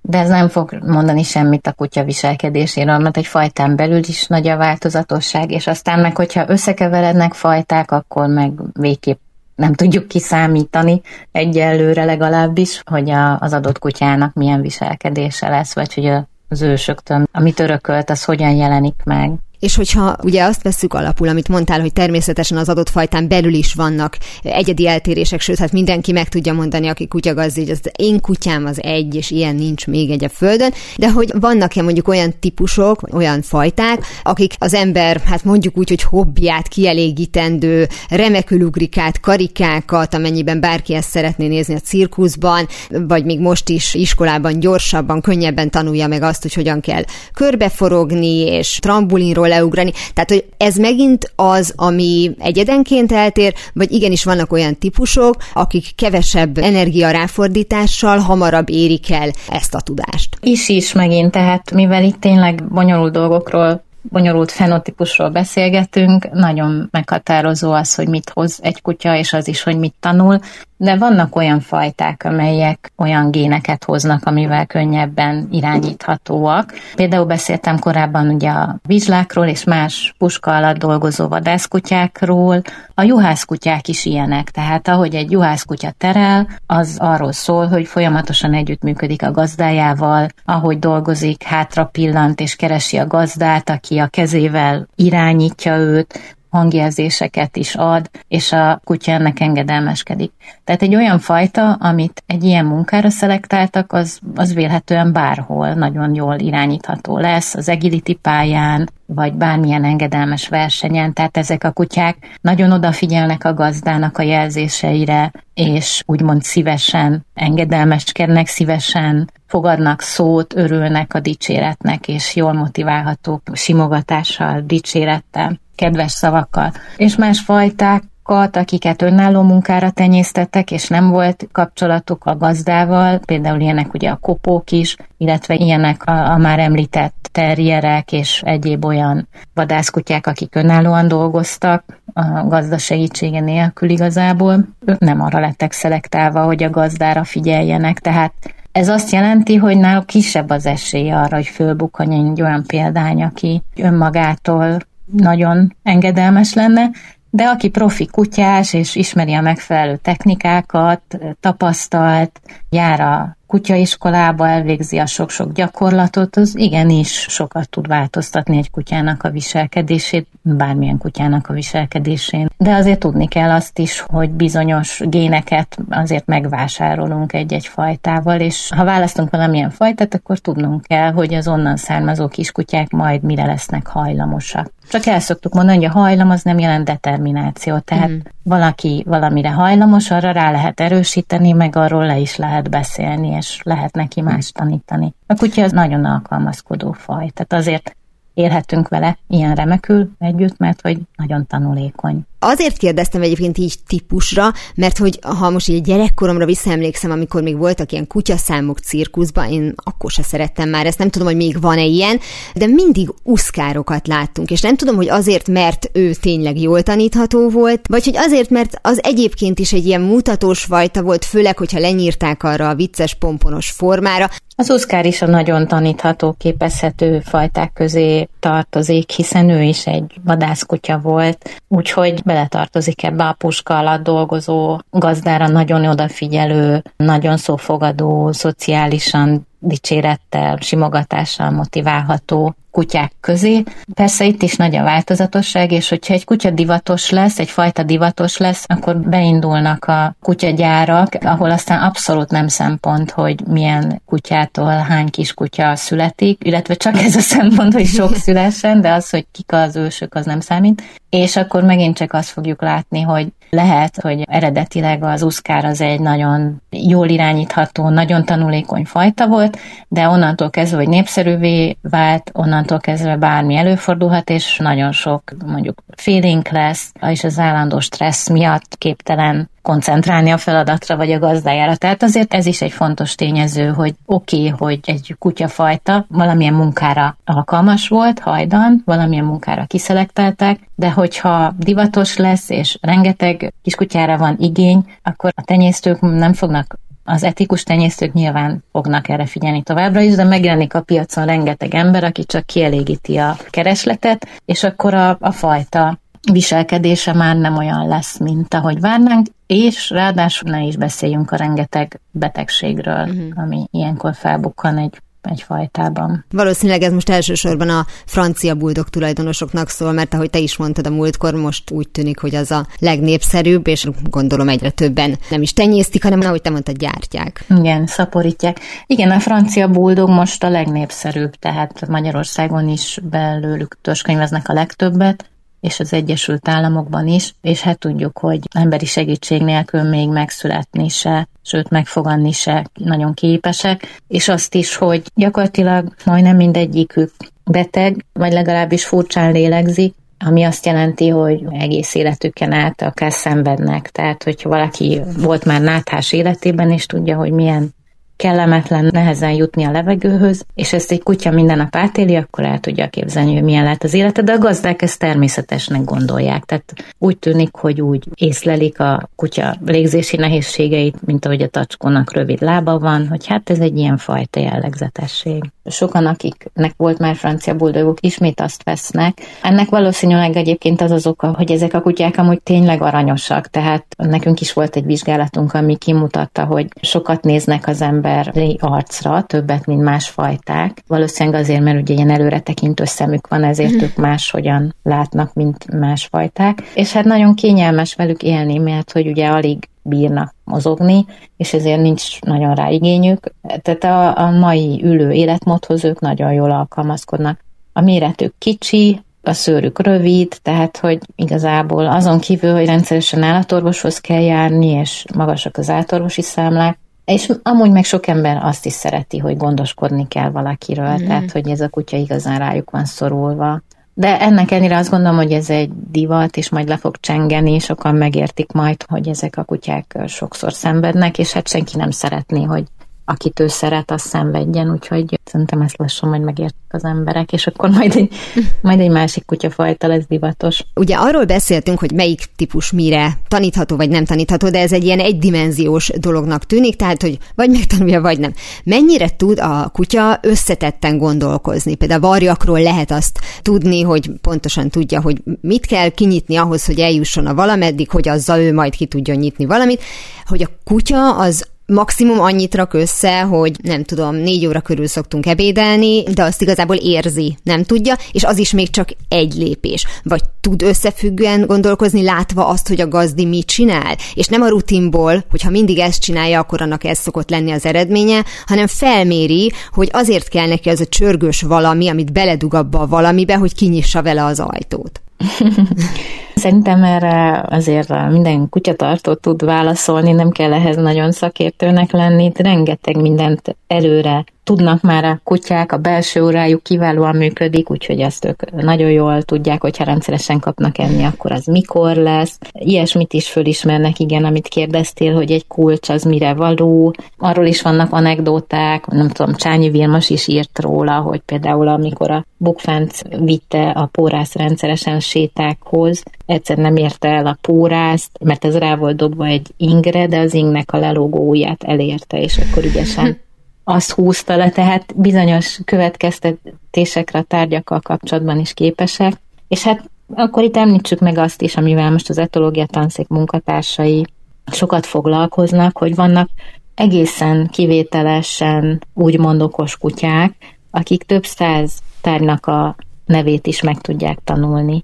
de ez nem fog mondani semmit a kutya viselkedéséről, mert egy fajtán belül is nagy a változatosság, és aztán meg, hogyha összekeverednek fajták, akkor meg végképp nem tudjuk kiszámítani egyelőre legalábbis, hogy a, az adott kutyának milyen viselkedése lesz, vagy hogy az ősöktől, amit örökölt, az hogyan jelenik meg. És hogyha ugye azt veszük alapul, amit mondtál, hogy természetesen az adott fajtán belül is vannak egyedi eltérések, sőt, hát mindenki meg tudja mondani, aki kutyagazdi, hogy az én kutyám az egy, és ilyen nincs még egy a földön, de hogy vannak-e mondjuk olyan típusok, olyan fajták, akik az ember, hát mondjuk úgy, hogy hobbiát kielégítendő, remekülugrikát, karikákat, amennyiben bárki ezt szeretné nézni a cirkuszban, vagy még most is iskolában gyorsabban, könnyebben tanulja meg azt, hogy hogyan kell körbeforogni, és trambulinról leugrani. Tehát, hogy ez megint az, ami egyedenként eltér, vagy igenis vannak olyan típusok, akik kevesebb energia ráfordítással hamarabb érik el ezt a tudást. Is is megint, tehát mivel itt tényleg bonyolult dolgokról bonyolult fenotípusról beszélgetünk, nagyon meghatározó az, hogy mit hoz egy kutya, és az is, hogy mit tanul, de vannak olyan fajták, amelyek olyan géneket hoznak, amivel könnyebben irányíthatóak. Például beszéltem korábban ugye a vizslákról és más puska alatt dolgozó vadászkutyákról. A juhászkutyák is ilyenek, tehát ahogy egy juhászkutya terel, az arról szól, hogy folyamatosan együttműködik a gazdájával, ahogy dolgozik, hátra pillant és keresi a gazdát, aki a kezével irányítja őt, hangjelzéseket is ad, és a kutya ennek engedelmeskedik. Tehát egy olyan fajta, amit egy ilyen munkára szelektáltak, az, az vélhetően bárhol nagyon jól irányítható lesz, az agility pályán, vagy bármilyen engedelmes versenyen, tehát ezek a kutyák nagyon odafigyelnek a gazdának a jelzéseire, és úgymond szívesen engedelmeskednek, szívesen fogadnak szót, örülnek a dicséretnek, és jól motiválhatók simogatással, dicsérettel kedves szavakkal. És más fajták akiket önálló munkára tenyésztettek, és nem volt kapcsolatuk a gazdával, például ilyenek ugye a kopók is, illetve ilyenek a, a már említett terrierek és egyéb olyan vadászkutyák, akik önállóan dolgoztak a gazda segítsége nélkül igazából. Ők nem arra lettek szelektálva, hogy a gazdára figyeljenek, tehát ez azt jelenti, hogy náluk kisebb az esély arra, hogy fölbukkanjon egy olyan példány, aki önmagától nagyon engedelmes lenne, de aki profi kutyás, és ismeri a megfelelő technikákat, tapasztalt, jár a kutyaiskolába, elvégzi a sok-sok gyakorlatot, az igenis sokat tud változtatni egy kutyának a viselkedését, bármilyen kutyának a viselkedésén. De azért tudni kell azt is, hogy bizonyos géneket azért megvásárolunk egy-egy fajtával, és ha választunk valamilyen fajtát, akkor tudnunk kell, hogy az onnan származó kiskutyák majd mire lesznek hajlamosak. Csak el szoktuk mondani, hogy a hajlam az nem jelent determináció, tehát mm. Valaki valamire hajlamos, arra rá lehet erősíteni, meg arról le is lehet beszélni, és lehet neki más tanítani. A kutya az nagyon alkalmazkodó faj, tehát azért élhetünk vele ilyen remekül együtt, mert hogy nagyon tanulékony. Azért kérdeztem egyébként így típusra, mert hogy ha most így gyerekkoromra visszaemlékszem, amikor még voltak ilyen kutyaszámok cirkuszban, én akkor se szerettem már ezt, nem tudom, hogy még van-e ilyen, de mindig uszkárokat láttunk, és nem tudom, hogy azért, mert ő tényleg jól tanítható volt, vagy hogy azért, mert az egyébként is egy ilyen mutatós fajta volt, főleg, hogyha lenyírták arra a vicces pomponos formára, az Uszkár is a nagyon tanítható, képezhető fajták közé tartozik, hiszen ő is egy vadászkutya volt, úgyhogy beletartozik ebbe a puska alatt dolgozó gazdára nagyon odafigyelő, nagyon szófogadó, szociálisan dicsérettel, simogatással motiválható kutyák közé. Persze itt is nagy a változatosság, és hogyha egy kutya divatos lesz, egy fajta divatos lesz, akkor beindulnak a kutyagyárak, ahol aztán abszolút nem szempont, hogy milyen kutyától hány kis kutya születik, illetve csak ez a szempont, hogy sok [laughs] szülessen, de az, hogy kik az ősök, az nem számít. És akkor megint csak azt fogjuk látni, hogy lehet, hogy eredetileg az uszkár az egy nagyon jól irányítható, nagyon tanulékony fajta volt, de onnantól kezdve, hogy népszerűvé vált, onnantól kezdve bármi előfordulhat, és nagyon sok mondjuk félénk lesz, és az állandó stressz miatt képtelen koncentrálni a feladatra vagy a gazdájára. Tehát azért ez is egy fontos tényező, hogy oké, okay, hogy egy kutyafajta valamilyen munkára alkalmas volt, hajdan, valamilyen munkára kiszelektálták, de hogyha divatos lesz, és rengeteg kiskutyára van igény, akkor a tenyésztők nem fognak az etikus tenyésztők nyilván fognak erre figyelni továbbra is, de megjelenik a piacon rengeteg ember, aki csak kielégíti a keresletet, és akkor a, a fajta viselkedése már nem olyan lesz, mint ahogy várnánk, és ráadásul ne is beszéljünk a rengeteg betegségről, uh-huh. ami ilyenkor felbukkan egy egy fajtában. Valószínűleg ez most elsősorban a francia buldog tulajdonosoknak szól, mert ahogy te is mondtad a múltkor, most úgy tűnik, hogy az a legnépszerűbb, és gondolom egyre többen nem is tenyésztik, hanem ahogy te mondtad, gyártják. Igen, szaporítják. Igen, a francia buldog most a legnépszerűbb, tehát Magyarországon is belőlük törzskönyveznek a legtöbbet, és az Egyesült Államokban is, és hát tudjuk, hogy emberi segítség nélkül még megszületni se, sőt megfogadni se nagyon képesek, és azt is, hogy gyakorlatilag majdnem mindegyikük beteg, vagy legalábbis furcsán lélegzik, ami azt jelenti, hogy egész életüken át akár szenvednek. Tehát, hogyha valaki volt már náthás életében, és tudja, hogy milyen kellemetlen, nehezen jutni a levegőhöz, és ezt egy kutya minden nap átéli, akkor el tudja képzelni, hogy milyen lehet az élete, de a gazdák ezt természetesnek gondolják. Tehát úgy tűnik, hogy úgy észlelik a kutya légzési nehézségeit, mint ahogy a tacskónak rövid lába van, hogy hát ez egy ilyen fajta jellegzetesség. Sokan, akiknek volt már francia buldogok, ismét azt vesznek. Ennek valószínűleg egyébként az az oka, hogy ezek a kutyák amúgy tényleg aranyosak, tehát nekünk is volt egy vizsgálatunk, ami kimutatta, hogy sokat néznek az ember emberi arcra, többet, mint más fajták. Valószínűleg azért, mert ugye ilyen előretekintő szemük van, ezért ők máshogyan látnak, mint más fajták. És hát nagyon kényelmes velük élni, mert hogy ugye alig bírnak mozogni, és ezért nincs nagyon rá igényük. Tehát a, a mai ülő életmódhoz ők nagyon jól alkalmazkodnak. A méretük kicsi, a szőrük rövid, tehát hogy igazából azon kívül, hogy rendszeresen állatorvoshoz kell járni, és magasak az állatorvosi számlák, és amúgy meg sok ember azt is szereti, hogy gondoskodni kell valakiről, mm. tehát hogy ez a kutya igazán rájuk van szorulva. De ennek ennyire azt gondolom, hogy ez egy divat, és majd le fog csengeni, sokan megértik majd, hogy ezek a kutyák sokszor szenvednek, és hát senki nem szeretné, hogy akit ő szeret, az szenvedjen, úgyhogy szerintem ezt lassan majd megértik az emberek, és akkor majd egy, [laughs] majd egy másik kutyafajta lesz divatos. Ugye arról beszéltünk, hogy melyik típus mire tanítható vagy nem tanítható, de ez egy ilyen egydimenziós dolognak tűnik, tehát hogy vagy megtanulja, vagy nem. Mennyire tud a kutya összetetten gondolkozni? Például a varjakról lehet azt tudni, hogy pontosan tudja, hogy mit kell kinyitni ahhoz, hogy eljusson a valameddig, hogy azzal ő majd ki tudjon nyitni valamit, hogy a kutya az maximum annyit rak össze, hogy nem tudom, négy óra körül szoktunk ebédelni, de azt igazából érzi, nem tudja, és az is még csak egy lépés. Vagy tud összefüggően gondolkozni, látva azt, hogy a gazdi mit csinál, és nem a rutinból, hogyha mindig ezt csinálja, akkor annak ez szokott lenni az eredménye, hanem felméri, hogy azért kell neki az a csörgős valami, amit beledug abba a valamibe, hogy kinyissa vele az ajtót. [laughs] Szerintem erre azért minden kutyatartó tud válaszolni, nem kell ehhez nagyon szakértőnek lenni, rengeteg mindent előre tudnak már a kutyák, a belső órájuk kiválóan működik, úgyhogy ezt ők nagyon jól tudják, hogyha rendszeresen kapnak enni, akkor az mikor lesz. Ilyesmit is fölismernek, igen, amit kérdeztél, hogy egy kulcs az mire való. Arról is vannak anekdóták, nem tudom, Csányi Vilmos is írt róla, hogy például amikor a bukfánc vitte a pórász rendszeresen sétákhoz, egyszer nem érte el a pórázt, mert ez rá volt dobva egy ingre, de az ingnek a lelógó ujját elérte, és akkor ügyesen [laughs] azt húzta le, tehát bizonyos következtetésekre a tárgyakkal kapcsolatban is képesek. És hát akkor itt említsük meg azt is, amivel most az etológia tanszék munkatársai sokat foglalkoznak, hogy vannak egészen kivételesen úgymond okos kutyák, akik több száz tárgynak a nevét is meg tudják tanulni.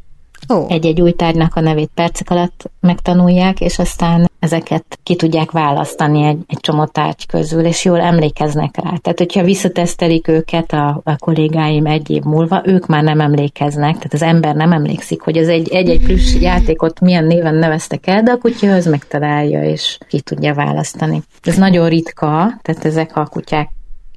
Egy-egy új tárgynak a nevét percek alatt megtanulják, és aztán ezeket ki tudják választani egy, egy csomó tárgy közül, és jól emlékeznek rá. Tehát, hogyha visszatesztelik őket a, a kollégáim egy év múlva, ők már nem emlékeznek, tehát az ember nem emlékszik, hogy az egy, egy-egy plusz játékot milyen néven neveztek el, de a kutya az megtalálja, és ki tudja választani. Ez nagyon ritka, tehát ezek a kutyák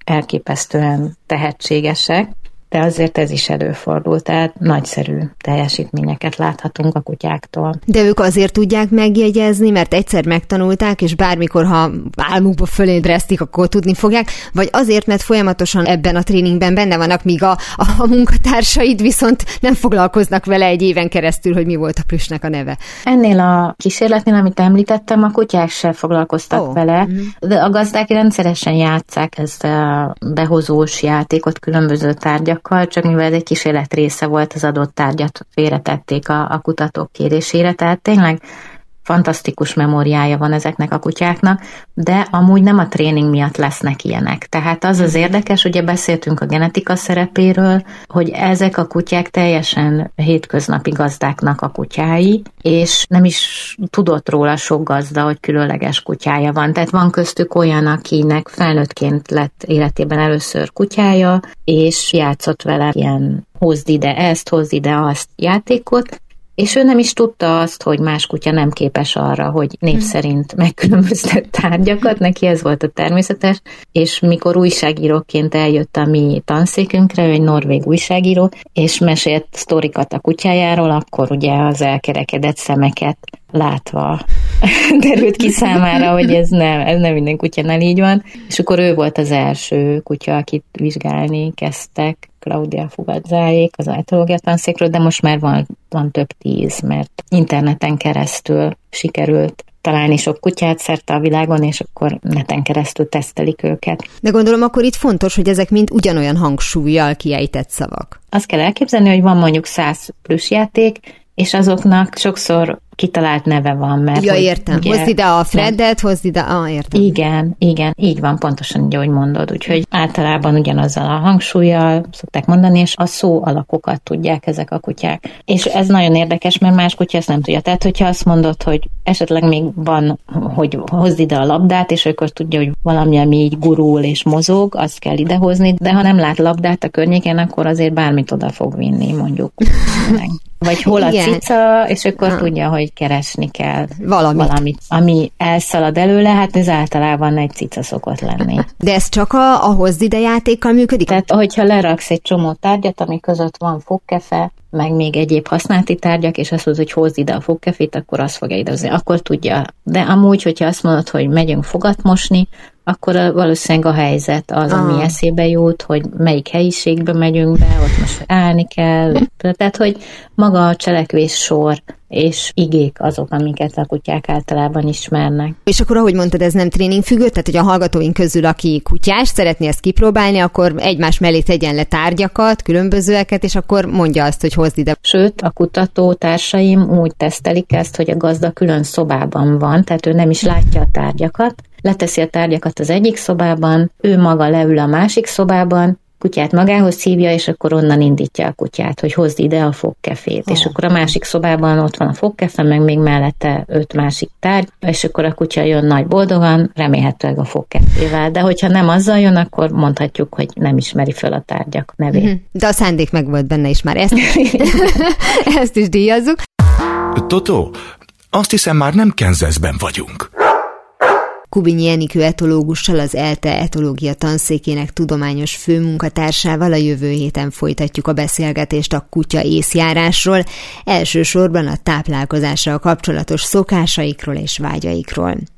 elképesztően tehetségesek, de azért ez is előfordul, tehát nagyszerű teljesítményeket láthatunk a kutyáktól. De ők azért tudják megjegyezni, mert egyszer megtanulták, és bármikor, ha álmukba fölébresztik, akkor tudni fogják, vagy azért, mert folyamatosan ebben a tréningben benne vannak, míg a, a munkatársaid viszont nem foglalkoznak vele egy éven keresztül, hogy mi volt a plüsnek a neve. Ennél a kísérletnél, amit említettem, a kutyák se foglalkoztak oh. vele, mm. de a gazdák rendszeresen játszák ezt a behozós játékot különböző tárgyak tárgyakkal, csak mivel egy kísérlet része volt, az adott tárgyat félretették a, a kutatók kérésére, tehát tényleg fantasztikus memóriája van ezeknek a kutyáknak, de amúgy nem a tréning miatt lesznek ilyenek. Tehát az az érdekes, ugye beszéltünk a genetika szerepéről, hogy ezek a kutyák teljesen hétköznapi gazdáknak a kutyái, és nem is tudott róla sok gazda, hogy különleges kutyája van. Tehát van köztük olyan, akinek felnőttként lett életében először kutyája, és játszott vele ilyen hozd ide ezt, hozd ide azt játékot, és ő nem is tudta azt, hogy más kutya nem képes arra, hogy név hm. szerint megkülönböztet tárgyakat, neki ez volt a természetes, és mikor újságíróként eljött a mi tanszékünkre, ő egy norvég újságíró, és mesélt sztorikat a kutyájáról, akkor ugye az elkerekedett szemeket látva [laughs] derült ki számára, hogy ez nem, ez nem minden kutyánál így van. És akkor ő volt az első kutya, akit vizsgálni kezdtek, Claudia Fugazzáék az általógia tanszékről, de most már van, van több tíz, mert interneten keresztül sikerült találni sok kutyát szerte a világon, és akkor neten keresztül tesztelik őket. De gondolom akkor itt fontos, hogy ezek mind ugyanolyan hangsúlyjal kiejtett szavak. Azt kell elképzelni, hogy van mondjuk száz plusz játék, és azoknak sokszor kitalált neve van, mert... Ja, értem. Ugye, hozd ide a Freddet, hozd ide, ah, értem. Igen, igen, így van, pontosan így, ahogy mondod. Úgyhogy általában ugyanazzal a hangsúlyjal szokták mondani, és a szó alakokat tudják ezek a kutyák. És ez nagyon érdekes, mert más kutya ezt nem tudja. Tehát, hogyha azt mondod, hogy esetleg még van, hogy hozd ide a labdát, és akkor tudja, hogy valami, ami így gurul és mozog, azt kell idehozni, de ha nem lát labdát a környéken, akkor azért bármit oda fog vinni, mondjuk. [laughs] Vagy hol a Igen. cica, és akkor ha. tudja, hogy keresni kell valamit. valamit. Ami elszalad előle, hát ez általában egy cica szokott lenni. De ez csak a, a hozd ide játékkal működik? Tehát, hogyha leraksz egy csomó tárgyat, ami között van fogkefe, meg még egyéb használati tárgyak, és azt mondod, hogy hozd ide a fogkefét, akkor azt fogja idehozni. Akkor tudja. De amúgy, hogyha azt mondod, hogy megyünk fogat mosni, akkor valószínűleg a helyzet az, ami ah. eszébe jut, hogy melyik helyiségbe megyünk be, ott most állni kell. Tehát, hogy maga a cselekvés sor és igék azok, amiket a kutyák általában ismernek. És akkor, ahogy mondtad, ez nem tréningfüggő, tehát hogy a hallgatóink közül, aki kutyás, szeretné ezt kipróbálni, akkor egymás mellé tegyen le tárgyakat, különbözőeket, és akkor mondja azt, hogy hozd ide. Sőt, a kutató társaim úgy tesztelik ezt, hogy a gazda külön szobában van, tehát ő nem is látja a tárgyakat, leteszi a tárgyakat az egyik szobában, ő maga leül a másik szobában, kutyát magához szívja, és akkor onnan indítja a kutyát, hogy hozd ide a fogkefét. Oh. És akkor a másik szobában ott van a fogkefe, meg még mellette öt másik tárgy, és akkor a kutya jön nagy boldogan, remélhetőleg a fogkefével. De hogyha nem azzal jön, akkor mondhatjuk, hogy nem ismeri föl a tárgyak nevét. Mhm. De a szándék meg volt benne is már, ezt, [laughs] ezt is díjazzuk. Totó, azt hiszem már nem Kenzeszben vagyunk. Kubinyi Enikő etológussal, az ELTE etológia tanszékének tudományos főmunkatársával a jövő héten folytatjuk a beszélgetést a kutya észjárásról, elsősorban a táplálkozással kapcsolatos szokásaikról és vágyaikról.